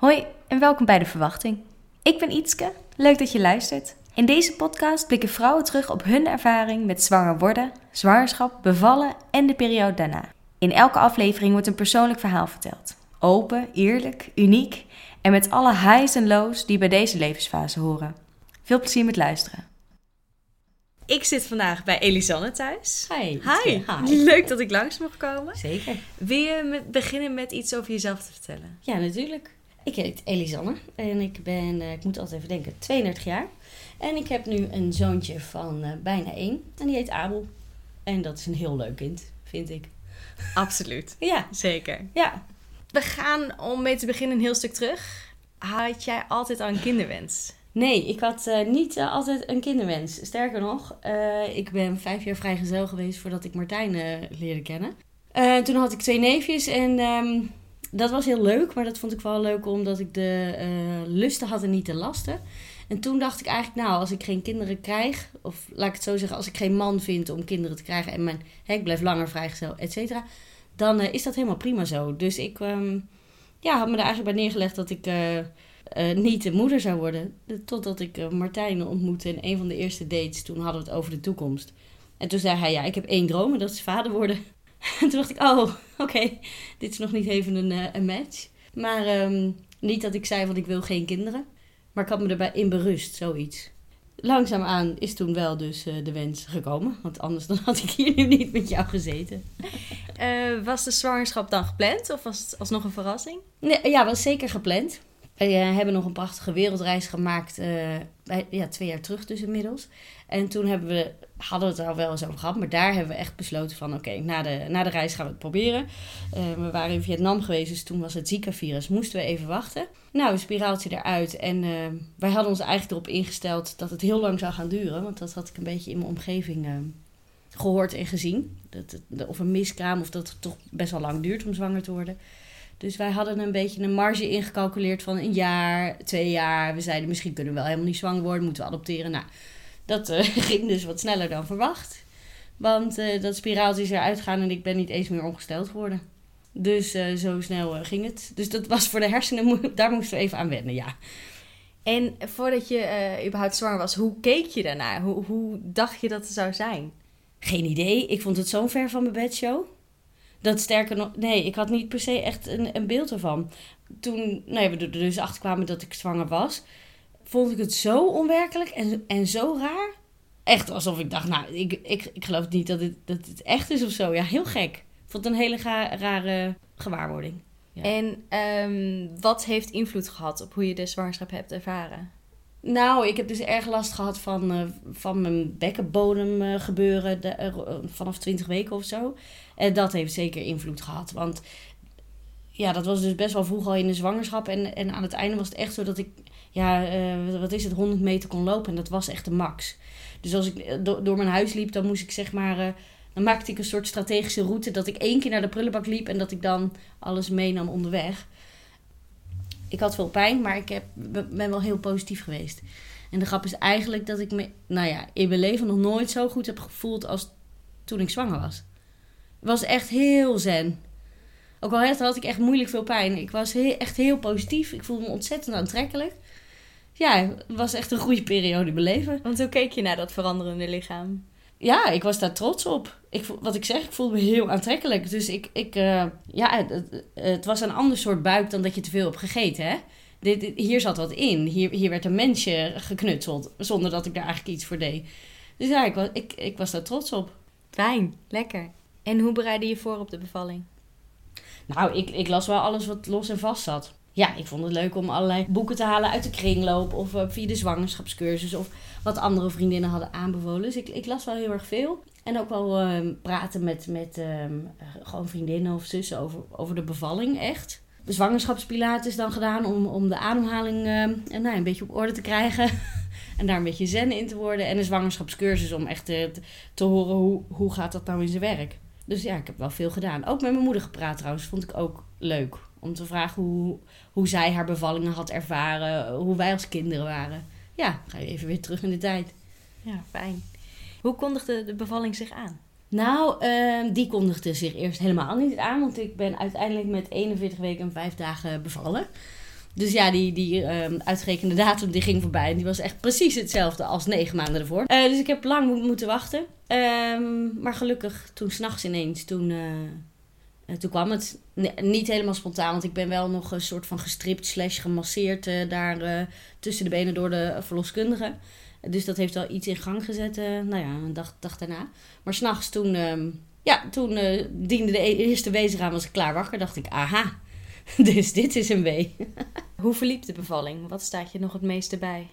Hoi en welkom bij De Verwachting. Ik ben Ietske, leuk dat je luistert. In deze podcast blikken vrouwen terug op hun ervaring met zwanger worden, zwangerschap, bevallen en de periode daarna. In elke aflevering wordt een persoonlijk verhaal verteld. Open, eerlijk, uniek en met alle highs en lows die bij deze levensfase horen. Veel plezier met luisteren. Ik zit vandaag bij Elisanne thuis. Hi. Hi. Hi. Leuk dat ik langs mag komen. Zeker. Wil je met- beginnen met iets over jezelf te vertellen? Ja, natuurlijk. Ik heet Elisanne en ik ben, eh, ik moet altijd even denken, 32 jaar. En ik heb nu een zoontje van eh, bijna één en die heet Abel. En dat is een heel leuk kind, vind ik. Absoluut. Ja, Zeker. ja. We gaan om mee te beginnen een heel stuk terug. Had jij altijd al een kinderwens? Nee, ik had eh, niet altijd een kinderwens. Sterker nog, ik ben vijf jaar vrijgezel geweest voordat ik Martijn leerde kennen. Toen had ik twee neefjes en ehm, dat was heel leuk. Maar dat vond ik wel leuk omdat ik de eh, lusten had en niet de lasten. En toen dacht ik eigenlijk, nou, als ik geen kinderen krijg... of laat ik het zo zeggen, als ik geen man vind om kinderen te krijgen... en mijn, hè, ik blijf langer vrijgezel, et cetera... dan eh, is dat helemaal prima zo. Dus ik ehm, ja, had me er eigenlijk bij neergelegd dat ik... eh, niet de moeder zou worden. Totdat ik Martijn ontmoette in een van de eerste dates. Toen hadden we het over de toekomst. En toen zei hij, ja, ik heb één droom en dat is vader worden. En toen dacht ik, oh, oké, dit is nog niet even een, eh, een match. Maar ehm, niet dat ik zei, want ik wil geen kinderen. Maar ik had me erbij in berust, zoiets. Langzaamaan is toen wel dus eh, de wens gekomen. Want anders dan had ik hier nu niet met jou gezeten. Eh, was de zwangerschap dan gepland of was het alsnog een verrassing? Nee, ja, was zeker gepland. We hebben nog een prachtige wereldreis gemaakt, bij, ja, twee jaar terug dus inmiddels. En toen hebben we, hadden we het al wel eens over gehad, maar daar hebben we echt besloten van oké, na, de, na de reis gaan we het proberen. Eh, we waren in Vietnam geweest, dus toen was het Zika-virus, moesten we even wachten. Nou, een spiraaltje eruit en eh, wij hadden ons eigenlijk erop ingesteld dat het heel lang zou gaan duren, want dat had ik een beetje in mijn omgeving eh, gehoord en gezien. Dat of een miskraam of dat het toch best wel lang duurt om zwanger te worden. Dus wij hadden een beetje een marge ingecalculeerd van een jaar, twee jaar. We zeiden misschien kunnen we wel helemaal niet zwanger worden, moeten we adopteren. Nou, dat eh, ging dus wat sneller dan verwacht. Want eh, dat spiraaltje is eruit gegaan en ik ben niet eens meer ongesteld geworden. Dus eh, zo snel ging het. Dus dat was voor de hersenen, daar moesten we even aan wennen, ja. En voordat je überhaupt zwanger was, hoe keek je daarnaar? Hoe, hoe dacht je dat het zou zijn? Geen idee. Ik vond het zo ver van mijn bedshow. Dat sterker nog, nee, ik had niet per se echt een, een beeld ervan. Toen nee, we er dus achter kwamen dat ik zwanger was, vond ik het zo onwerkelijk en, en zo raar. Echt alsof ik dacht, nou, ik, ik, ik geloof niet dat het, dat het echt is of zo. Ja, heel gek. Ik vond het een hele ga- rare gewaarwording. Ja. En ehm, wat heeft invloed gehad op hoe je de zwangerschap hebt ervaren? Nou, ik heb dus erg last gehad van, eh, van mijn bekkenbodem eh, gebeuren de, eh, vanaf 20 weken of zo. En dat heeft zeker invloed gehad. Want ja, dat was dus best wel vroeg al in de zwangerschap. En, en aan het einde was het echt zo dat ik, ja, eh, wat is het, 100 meter kon lopen. En dat was echt de max. Dus als ik eh, do- door mijn huis liep, dan moest ik zeg maar... eh, dan maakte ik een soort strategische route dat ik één keer naar de prullenbak liep en dat ik dan alles meenam onderweg. Ik had veel pijn, maar ik heb, ben wel heel positief geweest. En de grap is eigenlijk dat ik me, nou ja, in mijn leven nog nooit zo goed heb gevoeld als toen ik zwanger was. Het was echt heel zen. Ook al had ik echt moeilijk veel pijn. Ik was echt heel positief. Ik voelde me ontzettend aantrekkelijk. Ja, het was echt een goede periode in mijn leven. Want hoe keek je naar dat veranderende lichaam? Ja, ik was daar trots op. Ik, wat ik zeg, ik voelde me heel aantrekkelijk. Dus ik, ik eh, ja, het, het- het was een ander soort buik dan dat je te veel hebt gegeten, hè. Dit, dit- hier zat wat in. Hier, hier werd een mensje geknutseld, zonder dat ik daar eigenlijk iets voor deed. Dus ja, ik was, ik, ik was daar trots op. Fijn, lekker. En hoe bereidde je voor op de bevalling? Nou, ik, ik las wel alles wat los en vast zat. Ja, ik vond het leuk om allerlei boeken te halen uit de kringloop. Of eh, via de zwangerschapscursus. Of wat andere vriendinnen hadden aanbevolen. Dus ik, ik las wel heel erg veel. En ook wel ehm, praten met, met ehm, eh, gewoon vriendinnen of zussen over, over de bevalling, echt. De zwangerschapspilates dan gedaan om, om de ademhaling ehm, en, nou, een beetje op orde te krijgen. en daar een beetje zen in te worden. En een zwangerschapscursus om echt te, te horen hoe, hoe gaat dat nou in zijn werk. Dus ja, ik heb wel veel gedaan. Ook met mijn moeder gepraat trouwens, vond ik ook leuk. Om te vragen hoe, hoe zij haar bevallingen had ervaren, hoe wij als kinderen waren. Ja, ga je even weer terug in de tijd. Ja, fijn. Hoe kondigde de bevalling zich aan? Nou, ehm, die kondigde zich eerst helemaal niet aan, want ik ben uiteindelijk met 41 weken en 5 dagen bevallen. Dus ja, die, die ehm, uitgerekende datum die ging voorbij. En die was echt precies hetzelfde als negen maanden ervoor. Eh, dus ik heb lang mo- moeten wachten. Ehm, maar gelukkig, toen s'nachts ineens, toen, toen kwam het. Niet helemaal spontaan, want ik ben wel nog een soort van gestript slash gemasseerd eh, daar eh, tussen de benen door de verloskundige. Dus dat heeft wel iets in gang gezet, eh, nou ja, een dag, daarna. Maar s'nachts toen, ehm, ja, toen diende de e- eerste wezer aan, was ik klaar wakker. Dacht ik, aha, dus dit is een wee. Hoe verliep de bevalling? Wat staat je nog het meeste bij?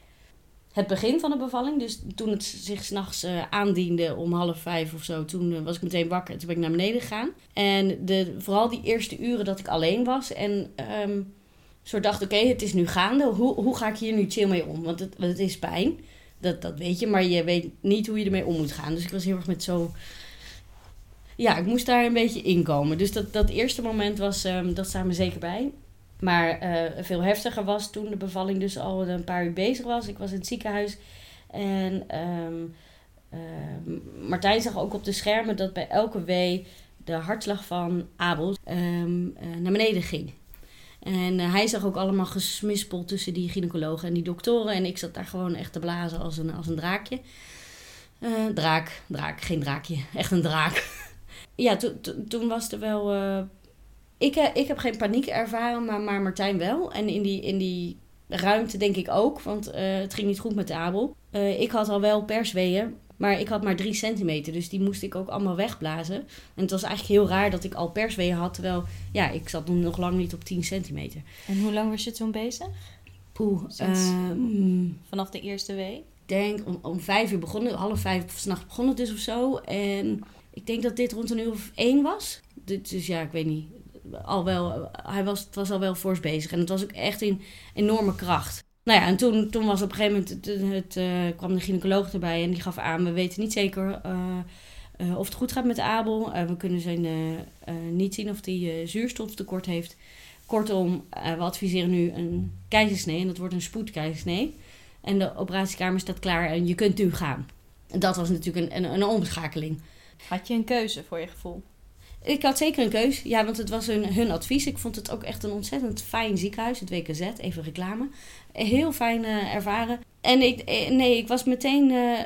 Het begin van de bevalling, dus toen het zich s'nachts eh aandiende om half vijf of zo, toen eh, was ik meteen wakker. en Toen ben ik naar beneden gegaan. En de, vooral die eerste uren dat ik alleen was en ehm soort dacht, oké, het is nu gaande. Hoe, hoe ga ik hier nu chill mee om? Want het, het is pijn, dat, dat weet je, maar je weet niet hoe je ermee om moet gaan. Dus ik was heel erg met zo... Ja, ik moest daar een beetje inkomen. Dus dat, dat eerste moment was, ehm, dat staat me zeker bij. Maar eh, veel heftiger was toen de bevalling dus al een paar uur bezig was. Ik was in het ziekenhuis. En ehm, ehm, Martijn zag ook op de schermen dat bij elke wee de hartslag van Abel ehm, eh, naar beneden ging. En eh, hij zag ook allemaal gesmispeld tussen die gynaecologen en die doktoren. En ik zat daar gewoon echt te blazen als een, als een draakje. Eh, draak, draak, geen draakje. Echt een draak. ja, to- toen was er wel... ik, eh, ik heb geen paniek ervaren, maar, maar Martijn wel. En in die, in die ruimte denk ik ook, want eh, het ging niet goed met Abel. Eh, ik had al wel persweeën, maar ik had maar drie centimeter. Dus die moest ik ook allemaal wegblazen. En het was eigenlijk heel raar dat ik al persweeën had, terwijl ja, ik zat nog lang niet op 10 centimeter. En hoe lang was je toen bezig? Poeh, Sinds- eh, mm, Vanaf de eerste week? denk om, om vijf uur begonnen, half vijf s'nachts begon het dus of zo. En ik denk dat dit rond een uur of één was. Dus ja, ik weet niet. Al wel, hij was, het was al wel fors bezig. En het was ook echt in enorme kracht. Nou ja, en toen, toen was op een gegeven moment, het, eh, kwam de gynaecoloog erbij en die gaf aan, we weten niet zeker eh, eh, of het goed gaat met Abel. We kunnen zijn, niet zien of hij zuurstoftekort heeft. Kortom, we adviseren nu een keizersnee en dat wordt een spoedkeizersnee. En de operatiekamer staat klaar en je kunt nu gaan. En dat was natuurlijk een, een, een omschakeling. Had je een keuze voor je gevoel? Ik had zeker een keus. Ja, want het was hun, hun advies. Ik vond het ook echt een ontzettend fijn ziekenhuis. Het WKZ, even reclame. Heel fijn eh, ervaren. En ik, eh, nee, ik was meteen... eh,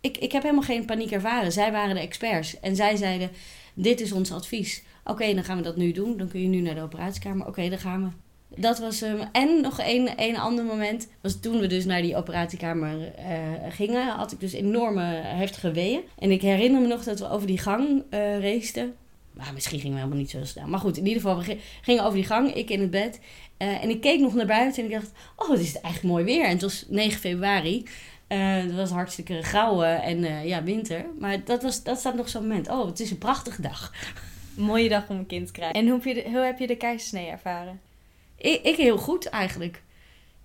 ik, ik heb helemaal geen paniek ervaren. Zij waren de experts. En zij zeiden, dit is ons advies. Oké, dan gaan we dat nu doen. Dan kun je nu naar de operatiekamer. Oké, dan gaan we. Dat was hem. En nog één, één ander moment was toen we dus naar die operatiekamer eh, gingen. Had ik dus enorme heftige weeën. En ik herinner me nog dat we over die gang raceten. Maar misschien gingen we helemaal niet zo snel. Maar goed, in ieder geval, we gi- gingen over die gang. Ik in het bed. Eh, en ik keek nog naar buiten en ik dacht... Oh, wat is het eigenlijk mooi weer. En het was 9 februari. Eh, het was hartstikke grauw en ja, winter. Maar dat, was, dat staat nog zo'n moment. Oh, het is een prachtige dag. Mooie dag om een kind te krijgen. En hoe heb je de, hoe heb je de keizersnee ervaren? Ik, ik heel goed eigenlijk.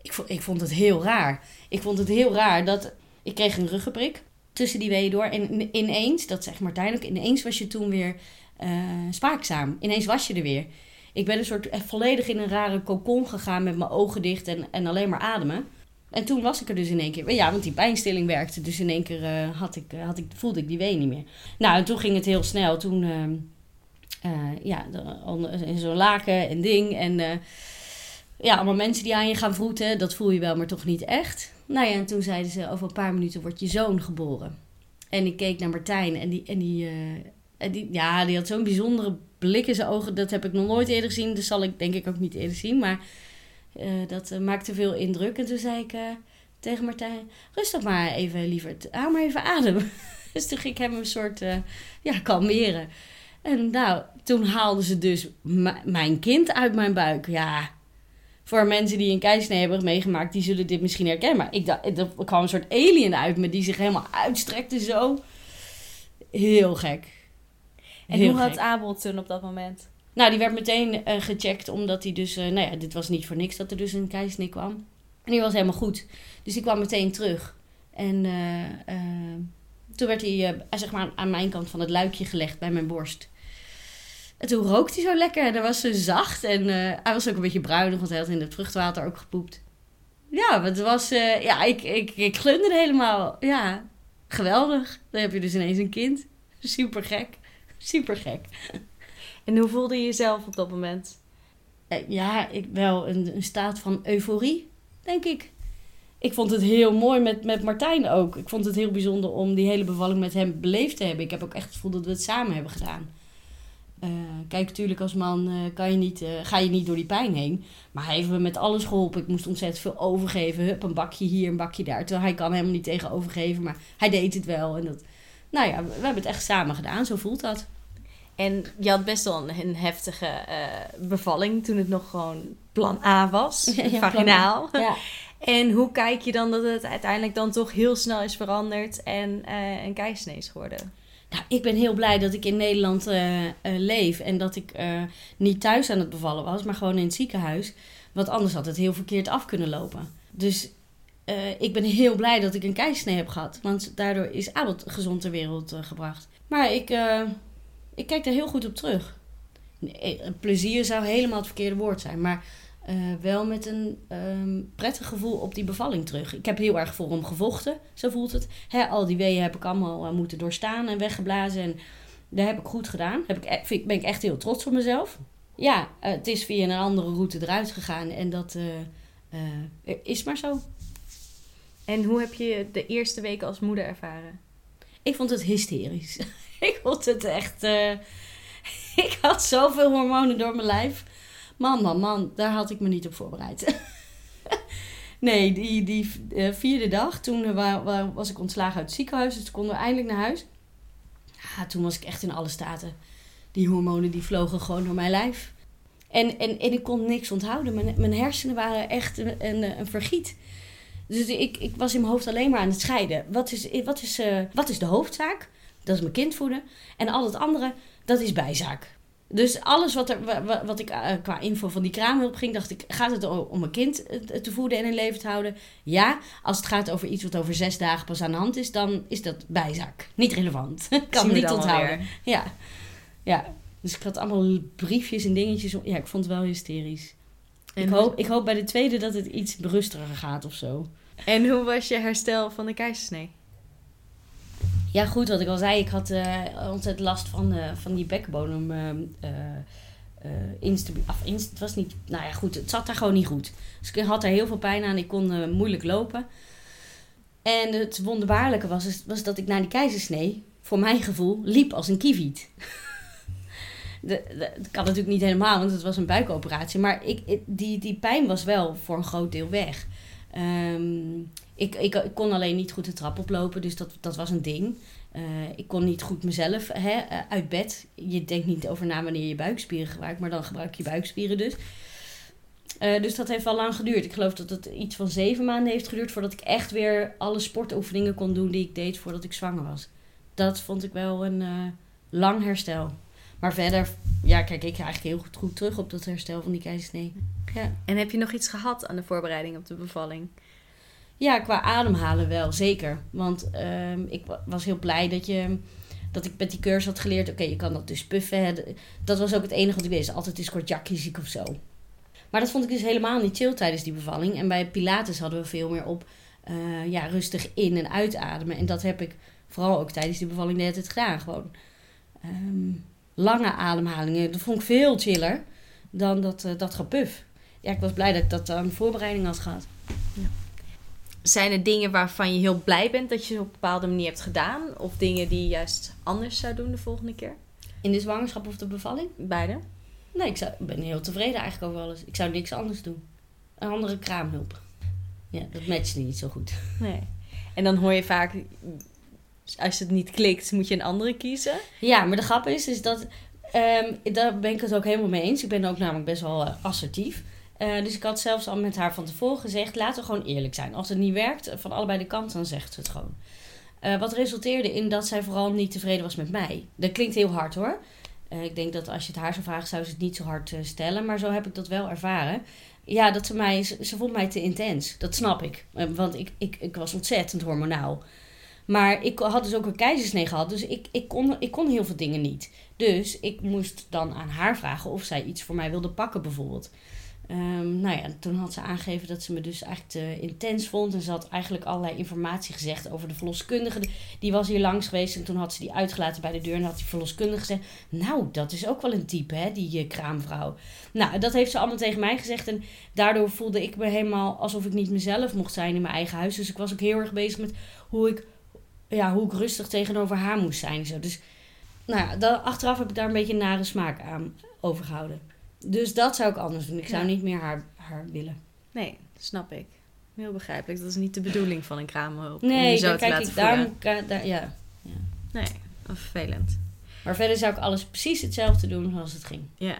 Ik vond, ik vond het heel raar. Ik vond het heel raar dat... Ik kreeg een ruggenprik tussen die weeën door. En in- ineens, dat zegt Martijn ook... Ineens was je toen weer eh, spaakzaam. Ineens was je er weer. Ik ben een soort echt volledig in een rare cocon gegaan... met mijn ogen dicht en, en alleen maar ademen. En toen was ik er dus in één keer. Ja, want die pijnstilling werkte. Dus in één keer eh, had ik, had ik, voelde ik die wee niet meer. Nou, en toen ging het heel snel. Toen, eh, ja, in zo'n laken en ding. En eh, ja, allemaal mensen die aan je gaan vroeten. Dat voel je wel, maar toch niet echt. Nou ja, en toen zeiden ze, over een paar minuten wordt je zoon geboren. En ik keek naar Martijn en die, en die, eh, en die, ja, die had zo'n bijzondere blik in zijn ogen. Dat heb ik nog nooit eerder gezien. Dat zal ik denk ik ook niet eerder zien. Maar eh, dat eh, maakte veel indruk. En toen zei ik tegen Martijn, rustig maar even, lieverd. Hou maar even adem. dus toen ging ik hem een soort, ja, kalmeren. En nou, toen haalden ze dus mijn kind uit mijn buik. Ja, voor mensen die een keizersnee hebben meegemaakt, die zullen dit misschien herkennen. Maar ik dacht, er kwam een soort alien uit me die zich helemaal uitstrekte zo. Heel gek. En Heel hoe had gek. Abel toen op dat moment? Nou, die werd meteen eh, gecheckt, omdat hij dus... eh, nou ja, dit was niet voor niks dat er dus een keizersnee kwam. En die was helemaal goed. Dus die kwam meteen terug. En eh, toen werd hij, zeg maar, aan mijn kant van het luikje gelegd bij mijn borst. En toen rookte hij zo lekker en hij was zo zacht. En eh, hij was ook een beetje bruinig, want hij had in het vruchtwater ook gepoept. Ja, het was... eh, ja, ik, ik, ik glunderde helemaal. Ja, geweldig. Dan heb je dus ineens een kind. Super gek. Super gek. En hoe voelde je jezelf op dat moment? Eh, ja, ik, wel een, een staat van euforie, denk ik. Ik vond het heel mooi met, met Martijn ook. Ik vond het heel bijzonder om die hele bevalling met hem beleefd te hebben. Ik heb ook echt het gevoel dat we het samen hebben gedaan. Eh, kijk, natuurlijk als man eh, kan je niet, eh, ga je niet door die pijn heen. Maar hij heeft me met alles geholpen. Ik moest ontzettend veel overgeven. Hup, een bakje hier, een bakje daar. Terwijl hij kan helemaal niet tegen overgeven. Maar hij deed het wel. En dat, nou ja, we hebben het echt samen gedaan. Zo voelt dat. En je had best wel een, een heftige bevalling toen het nog gewoon plan A was. Ja, vaginaal. A. Ja. En hoe kijk je dan dat het uiteindelijk dan toch heel snel is veranderd en een keisnee is geworden? Nou, ik ben heel blij dat ik in Nederland uh, uh, leef en dat ik uh, niet thuis aan het bevallen was, maar gewoon in het ziekenhuis. Want anders had het heel verkeerd af kunnen lopen. Dus ik ben heel blij dat ik een keisnee heb gehad, want daardoor is Abel gezond ter wereld gebracht. Maar ik, ik kijk er heel goed op terug. Nee, plezier zou helemaal het verkeerde woord zijn, maar uh, wel met een um, prettig gevoel op die bevalling terug. Ik heb heel erg voor hem gevochten, zo voelt het. Hè, al die weeën heb ik allemaal uh, moeten doorstaan en weggeblazen. En dat heb ik goed gedaan. Heb ik, e-, vind, ben ik echt heel trots op mezelf. Ja, uh, het is via een andere route eruit gegaan en dat is maar zo. En hoe heb je de eerste weken als moeder ervaren? Ik vond het hysterisch. ik vond het echt. ik had zoveel hormonen door mijn lijf. Man, man, man, daar had ik me niet op voorbereid. nee, die, die uh, vierde dag, toen uh, was ik ontslagen uit het ziekenhuis. Dus toen konden we eindelijk naar huis. Ja, toen was ik echt in alle staten. Die hormonen die vlogen gewoon door mijn lijf. En, en, en ik kon niks onthouden. Mijn, mijn hersenen waren echt een, een, vergiet. Dus ik, ik was in mijn hoofd alleen maar aan het scheiden. Wat is, wat, is, uh, wat is de hoofdzaak? Dat is mijn kind voeden. En al het andere, dat is bijzaak. Dus alles wat, er, wat ik uh, qua info van die kraamhulp ging, dacht ik: gaat het om een kind te voeden en in leven te houden? Ja. Als het gaat over iets wat over zes dagen pas aan de hand is, dan is dat bijzaak. Niet relevant. kan niet onthouden. Ja. ja. Dus ik had allemaal briefjes en dingetjes. Ja, ik vond het wel hysterisch. En ik, hoop, ik hoop bij de tweede dat het iets berustiger gaat of zo. En hoe was je herstel van de keizersnee? Ja, goed, wat ik al zei, ik had uh, ontzettend last van, uh, van die bekkenbodem. Uh, instabiel. het was niet. Nou ja, goed, het zat daar gewoon niet goed. Dus ik had er heel veel pijn aan. Ik kon moeilijk lopen. En het wonderbaarlijke was, was dat ik na die keizersnee, voor mijn gevoel, liep als een kieviet. dat kan natuurlijk niet helemaal, want het was een buikoperatie. Maar ik, die, die pijn was wel voor een groot deel weg. Um, ik, ik, kon alleen niet goed de trap oplopen, dus dat, dat was een ding. Uh, ik kon niet goed mezelf hè, uh, uit bed. Je denkt niet over na wanneer je buikspieren gebruikt, maar dan gebruik je buikspieren dus. Uh, dus dat heeft wel lang geduurd. Ik geloof dat het iets van zeven maanden heeft geduurd voordat ik echt weer alle sportoefeningen kon doen die ik deed voordat ik zwanger was. Dat vond ik wel een lang herstel. Maar verder, ja, kijk ik eigenlijk heel goed, goed terug op dat herstel van die keizersnee. Ja. En heb je nog iets gehad aan de voorbereiding op de bevalling? Ja, qua ademhalen wel, zeker. Want um, ik was heel blij dat, je, dat ik met die cursus had geleerd... oké, je kan dat dus puffen. Dat was ook het enige wat ik wist. Altijd is kortjakje ziek of zo. Maar dat vond ik dus helemaal niet chill tijdens die bevalling. En bij Pilates hadden we veel meer op uh, ja, rustig in- en uitademen. En dat heb ik vooral ook tijdens die bevalling net het gedaan. Gewoon um, lange ademhalingen. Dat vond ik veel chiller dan dat, uh, dat gepuf. Ja, ik was blij dat ik dat aan voorbereiding had gehad. Zijn er dingen waarvan je heel blij bent dat je ze op een bepaalde manier hebt gedaan? Of dingen die je juist anders zou doen de volgende keer? In de zwangerschap of de bevalling? Beide. Nee, ik, zou, ben heel tevreden eigenlijk over alles. Ik zou niks anders doen. Een andere kraamhulp. Ja, dat matcht niet zo goed. Nee. En dan hoor je vaak, als het niet klikt, moet je een andere kiezen. Ja, maar de grap is, is dat... Um, daar ben ik het ook helemaal mee eens. Ik ben ook namelijk best wel uh, assertief. Uh, dus ik had zelfs al met haar van tevoren gezegd: laten we gewoon eerlijk zijn. Als het niet werkt, van allebei de kanten, dan zegt ze het gewoon. Uh, wat resulteerde in dat zij vooral niet tevreden was met mij. Dat klinkt heel hard hoor. Ik denk dat als je het haar zou vragen, zou ze het niet zo hard stellen. Maar zo heb ik dat wel ervaren. Ja, dat ze mij, ze, ze vond mij te intens. Dat snap ik. want ik, ik, ik was ontzettend hormonaal. Maar ik had dus ook een keizersnee gehad. Dus ik, ik, kon, ik kon heel veel dingen niet. Dus ik moest dan aan haar vragen of zij iets voor mij wilde pakken bijvoorbeeld. Ehm, nou ja, toen had ze aangegeven dat ze me dus eigenlijk te intens vond. En ze had eigenlijk allerlei informatie gezegd over de verloskundige. Die was hier langs geweest en toen had ze die uitgelaten bij de deur. En had die verloskundige gezegd, nou, dat is ook wel een type, hè, die uh, kraamvrouw. Nou, dat heeft ze allemaal tegen mij gezegd. En daardoor voelde ik me helemaal alsof ik niet mezelf mocht zijn in mijn eigen huis. Dus ik was ook heel erg bezig met hoe ik, ja, hoe ik rustig tegenover haar moest zijn. Zo. Dus nou ja, dan, achteraf heb ik daar een beetje een nare smaak aan overgehouden. Dus dat zou ik anders doen. Ik zou Ja. niet meer haar, haar willen. Nee, snap ik. Heel begrijpelijk. Dat is niet de bedoeling van een kraamhulp. om Nee, je zo te kijk laten ik daarom, daar, ja. Nee, wat vervelend. Maar verder zou ik alles precies hetzelfde doen zoals het ging. Ja.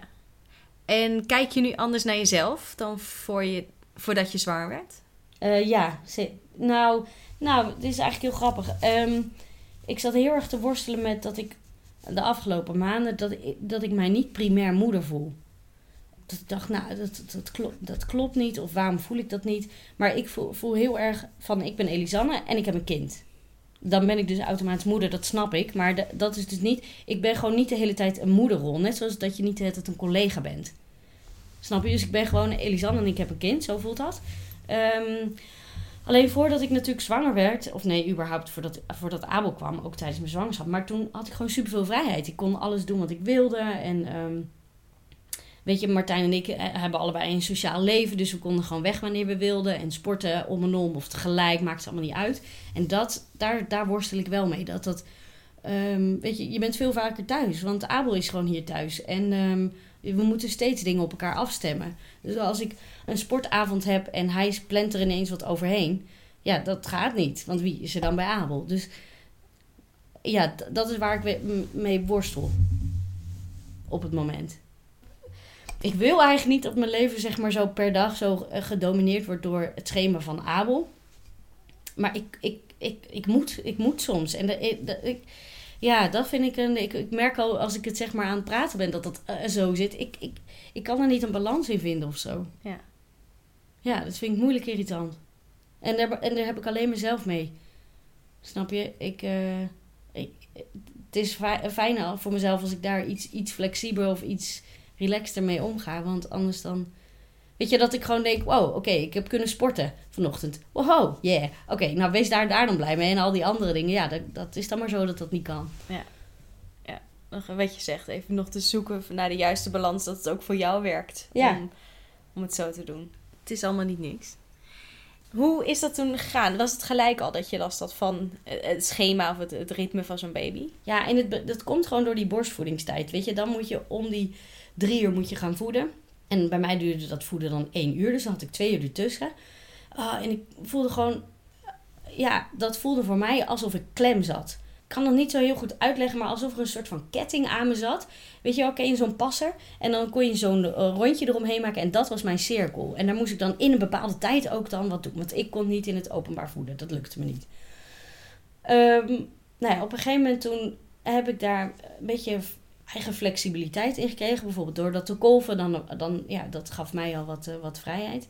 En kijk je nu anders naar jezelf dan voor je, voordat je zwanger werd? Eh, ja, nou, nou, dit is eigenlijk heel grappig. Ehm, ik zat heel erg te worstelen met dat ik de afgelopen maanden dat ik, dat ik mij niet primair moeder voel. Dat ik dacht, nou, dat, dat, klopt, dat klopt niet. Of waarom voel ik dat niet? Maar ik voel, voel heel erg van, ik ben Elisanne en ik heb een kind. Dan ben ik dus automatisch moeder, dat snap ik. Maar dat is dus niet... Ik ben gewoon niet de hele tijd een moederrol. Net zoals dat je niet de hele tijd een collega bent. Snap je? Dus ik ben gewoon Elisanne en ik heb een kind. Zo voelt dat. Ehm, alleen voordat ik natuurlijk zwanger werd... Of nee, überhaupt voordat, voordat Abel kwam. Ook tijdens mijn zwangerschap. Maar toen had ik gewoon superveel vrijheid. Ik kon alles doen wat ik wilde. En... ehm, Weet je, Martijn en ik eh, hebben allebei een sociaal leven. Dus we konden gewoon weg wanneer we wilden. En sporten om en om of tegelijk, maakt het allemaal niet uit. En dat, daar, daar worstel ik wel mee. Dat dat, ehm, weet je, je bent veel vaker thuis. Want Abel is gewoon hier thuis. En ehm, we moeten steeds dingen op elkaar afstemmen. Dus als ik een sportavond heb en hij plant er ineens wat overheen. Ja, dat gaat niet. Want wie is er dan bij Abel? Dus ja, dat is waar ik mee worstel. Op het moment. Ik wil eigenlijk niet dat mijn leven zeg maar zo per dag zo eh, gedomineerd wordt door het schema van Abel. Maar ik, ik, ik, ik, moet, ik moet soms. En de, ik- de- ik, ja, dat vind ik een. Ik, ik merk al als ik het zeg maar aan het praten ben dat dat eh, zo zit. Ik, ik, ik kan er niet een balans in vinden of zo. Ja. Ja, dat vind ik moeilijk irritant. En daar, en daar heb ik alleen mezelf mee. Snap je? Ik, eh, ik, het is fi- fijn voor mezelf als ik daar iets, iets flexibeler of iets relaxter mee omga. Want anders dan... Weet je, dat ik gewoon denk... Wow, oké, ik heb kunnen sporten vanochtend. Wow, yeah. Oké, nou wees daar, daar dan blij mee. En al die andere dingen, ja, dat, dat is dan maar zo dat dat niet kan. Nog Wat je zegt, even nog te zoeken naar de juiste balans. Dat het ook voor jou werkt. Ja. Om, om het zo te doen. Het is allemaal niet niks. Hoe is dat toen gegaan? Was het gelijk al dat je last had van eh, het schema of het, het ritme van zo'n baby? Ja, en het, dat komt gewoon door die borstvoedingstijd. Weet je, dan moet je om die drie uur moet je gaan voeden. En bij mij duurde dat voeden dan één uur, dus dan had ik twee uur ertussen. Ah, en ik voelde gewoon, ja, dat voelde voor mij alsof ik klem zat. Ik kan dat niet zo heel goed uitleggen, maar alsof er een soort van ketting aan me zat. Weet je wel, ken je zo'n passer? En dan kon je zo'n eh, rondje eromheen maken en dat was mijn cirkel. En daar moest ik dan in een bepaalde tijd ook dan wat doen. Want ik kon niet in het openbaar voeden, dat lukte me niet. Ehm, nou ja, op een gegeven moment toen heb ik daar een beetje eigen flexibiliteit in gekregen. Bijvoorbeeld door dat te kolven, dan, dan, ja, dat gaf mij al wat, eh, wat vrijheid.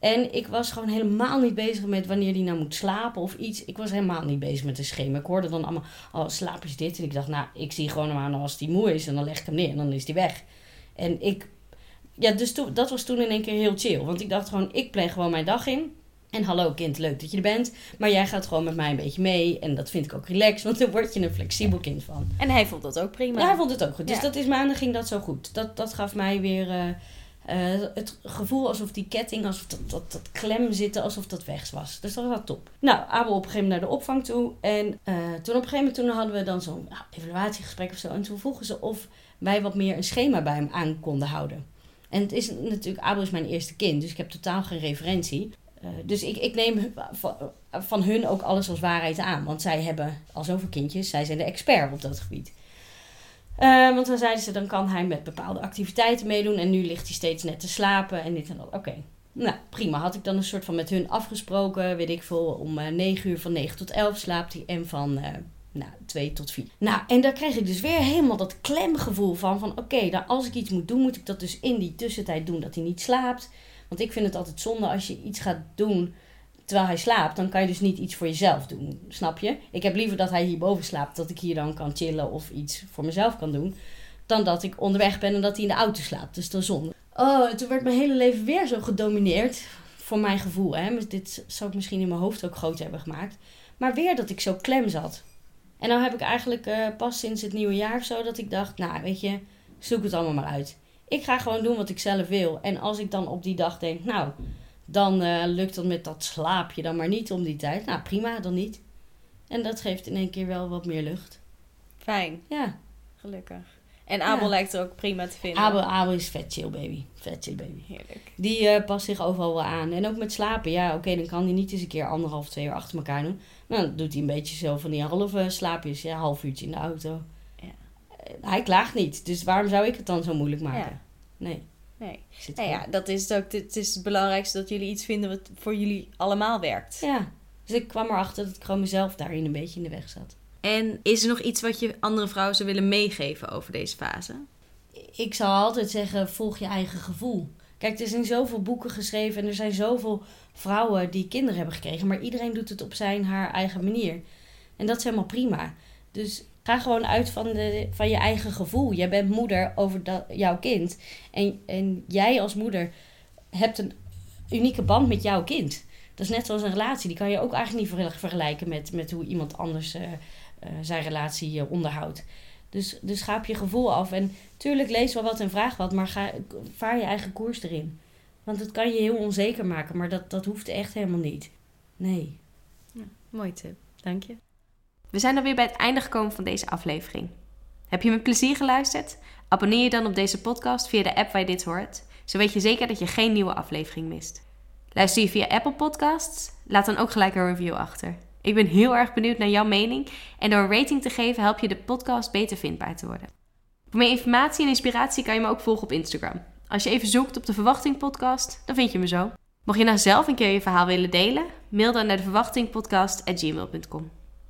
En ik was gewoon helemaal niet bezig met wanneer die nou moet slapen of iets. Ik was helemaal niet bezig met een schema. Ik hoorde dan allemaal, oh, slaap is dit? En ik dacht, nou, ik zie gewoon hem aan als die moe is. En dan leg ik hem neer en dan is die weg. En ik, ja, dus toen, dat was toen in één keer heel chill. Want ik dacht gewoon, ik plan gewoon mijn dag in. En hallo kind, leuk dat je er bent. Maar jij gaat gewoon met mij een beetje mee. En dat vind ik ook relaxed, want dan word je een flexibel kind van. En hij vond dat ook prima. Ja, hij vond het ook goed. Dus Ja. dat is maandag ging dat zo goed. Dat, dat gaf mij weer eh, eh, het gevoel alsof die ketting, alsof dat, dat, dat klem zitten, alsof dat weg was. Dus dat was top. Nou, Abel op een gegeven moment naar de opvang toe. En eh, toen op een gegeven moment toen hadden we dan zo'n nou, evaluatiegesprek of zo. En toen vroegen ze of wij wat meer een schema bij hem aan konden houden. En het is natuurlijk, Abel is mijn eerste kind, dus ik heb totaal geen referentie. Eh, dus ik, ik neem van, van hun ook alles als waarheid aan. Want zij hebben al zoveel kindjes, zij zijn de expert op dat gebied. Eh, want dan zeiden ze, dan kan hij met bepaalde activiteiten meedoen. En nu ligt hij steeds net te slapen en dit en dat. Oké, nou prima. Had ik dan een soort van met hun afgesproken, weet ik veel, om eh 9 uur van 9 tot 11 slaapt hij. En van nou, 2 tot 4. Nou, en daar kreeg ik dus weer helemaal dat klemgevoel van. Van oké, nou, als ik iets moet doen, moet ik dat dus in die tussentijd doen dat hij niet slaapt. Want ik vind het altijd zonde als je iets gaat doen terwijl hij slaapt, dan kan je dus niet iets voor jezelf doen. Snap je? Ik heb liever dat hij hierboven slaapt, dat ik hier dan kan chillen of iets voor mezelf kan doen. Dan dat ik onderweg ben en dat hij in de auto slaapt. Dus dat is zonde. Oh, toen werd mijn hele leven weer zo gedomineerd. Voor mijn gevoel, hè. Dit zou ik misschien in mijn hoofd ook groot hebben gemaakt. Maar weer dat ik zo klem zat. En nou heb ik eigenlijk uh, pas sinds het nieuwe jaar of zo dat ik dacht, nou weet je, zoek het allemaal maar uit. Ik ga gewoon doen wat ik zelf wil. En als ik dan op die dag denk, nou, dan uh, lukt het met dat slaapje dan maar niet om die tijd. Nou, prima, dan niet. En dat geeft in één keer wel wat meer lucht. Fijn. Ja. Gelukkig. En Abel lijkt er ook prima te vinden. Abel, Abel is vet chill baby. Vet chill baby. Heerlijk. Die uh, past zich overal wel aan. En ook met slapen. Ja, oké, dan kan hij niet eens een keer anderhalf, twee uur achter elkaar doen. Nou, dan doet hij een beetje zo van die halve slaapjes. Ja, half uurtje in de auto. Hij klaagt niet. Dus waarom zou ik het dan zo moeilijk maken? Ja. Nee. Nee. Nou ja, dat is ook het, is het belangrijkste dat jullie iets vinden wat voor jullie allemaal werkt. Ja. Dus ik kwam erachter dat ik gewoon mezelf daarin een beetje in de weg zat. En is er nog iets wat je andere vrouwen zou willen meegeven over deze fase? Ik zou altijd zeggen, volg je eigen gevoel. Kijk, er zijn zoveel boeken geschreven en er zijn zoveel vrouwen die kinderen hebben gekregen. Maar iedereen doet het op zijn, haar eigen manier. En dat is helemaal prima. Dus ga gewoon uit van, de, van je eigen gevoel. Jij bent moeder over dat, jouw kind. En, en jij als moeder hebt een unieke band met jouw kind. Dat is net zoals een relatie. Die kan je ook eigenlijk niet vergelijken met, met hoe iemand anders uh, uh, zijn relatie uh, onderhoudt. Dus, dus ga je gevoel af. En tuurlijk lees wel wat en vraag wat, maar ga, vaar je eigen koers erin. Want het kan je heel onzeker maken, maar dat, dat hoeft echt helemaal niet. Nee. Ja, mooi tip, dank je. We zijn alweer bij het einde gekomen van deze aflevering. Heb je met plezier geluisterd? Abonneer je dan op deze podcast via de app waar je dit hoort. Zo weet je zeker dat je geen nieuwe aflevering mist. Luister je via Apple Podcasts? Laat dan ook gelijk een review achter. Ik ben heel erg benieuwd naar jouw mening en door een rating te geven help je de podcast beter vindbaar te worden. Voor meer informatie en inspiratie kan je me ook volgen op Instagram. Als je even zoekt op de Verwachting Podcast, dan vind je me zo. Mocht je nou zelf een keer je verhaal willen delen, mail dan naar de verwachtingpodcast.gmail.com.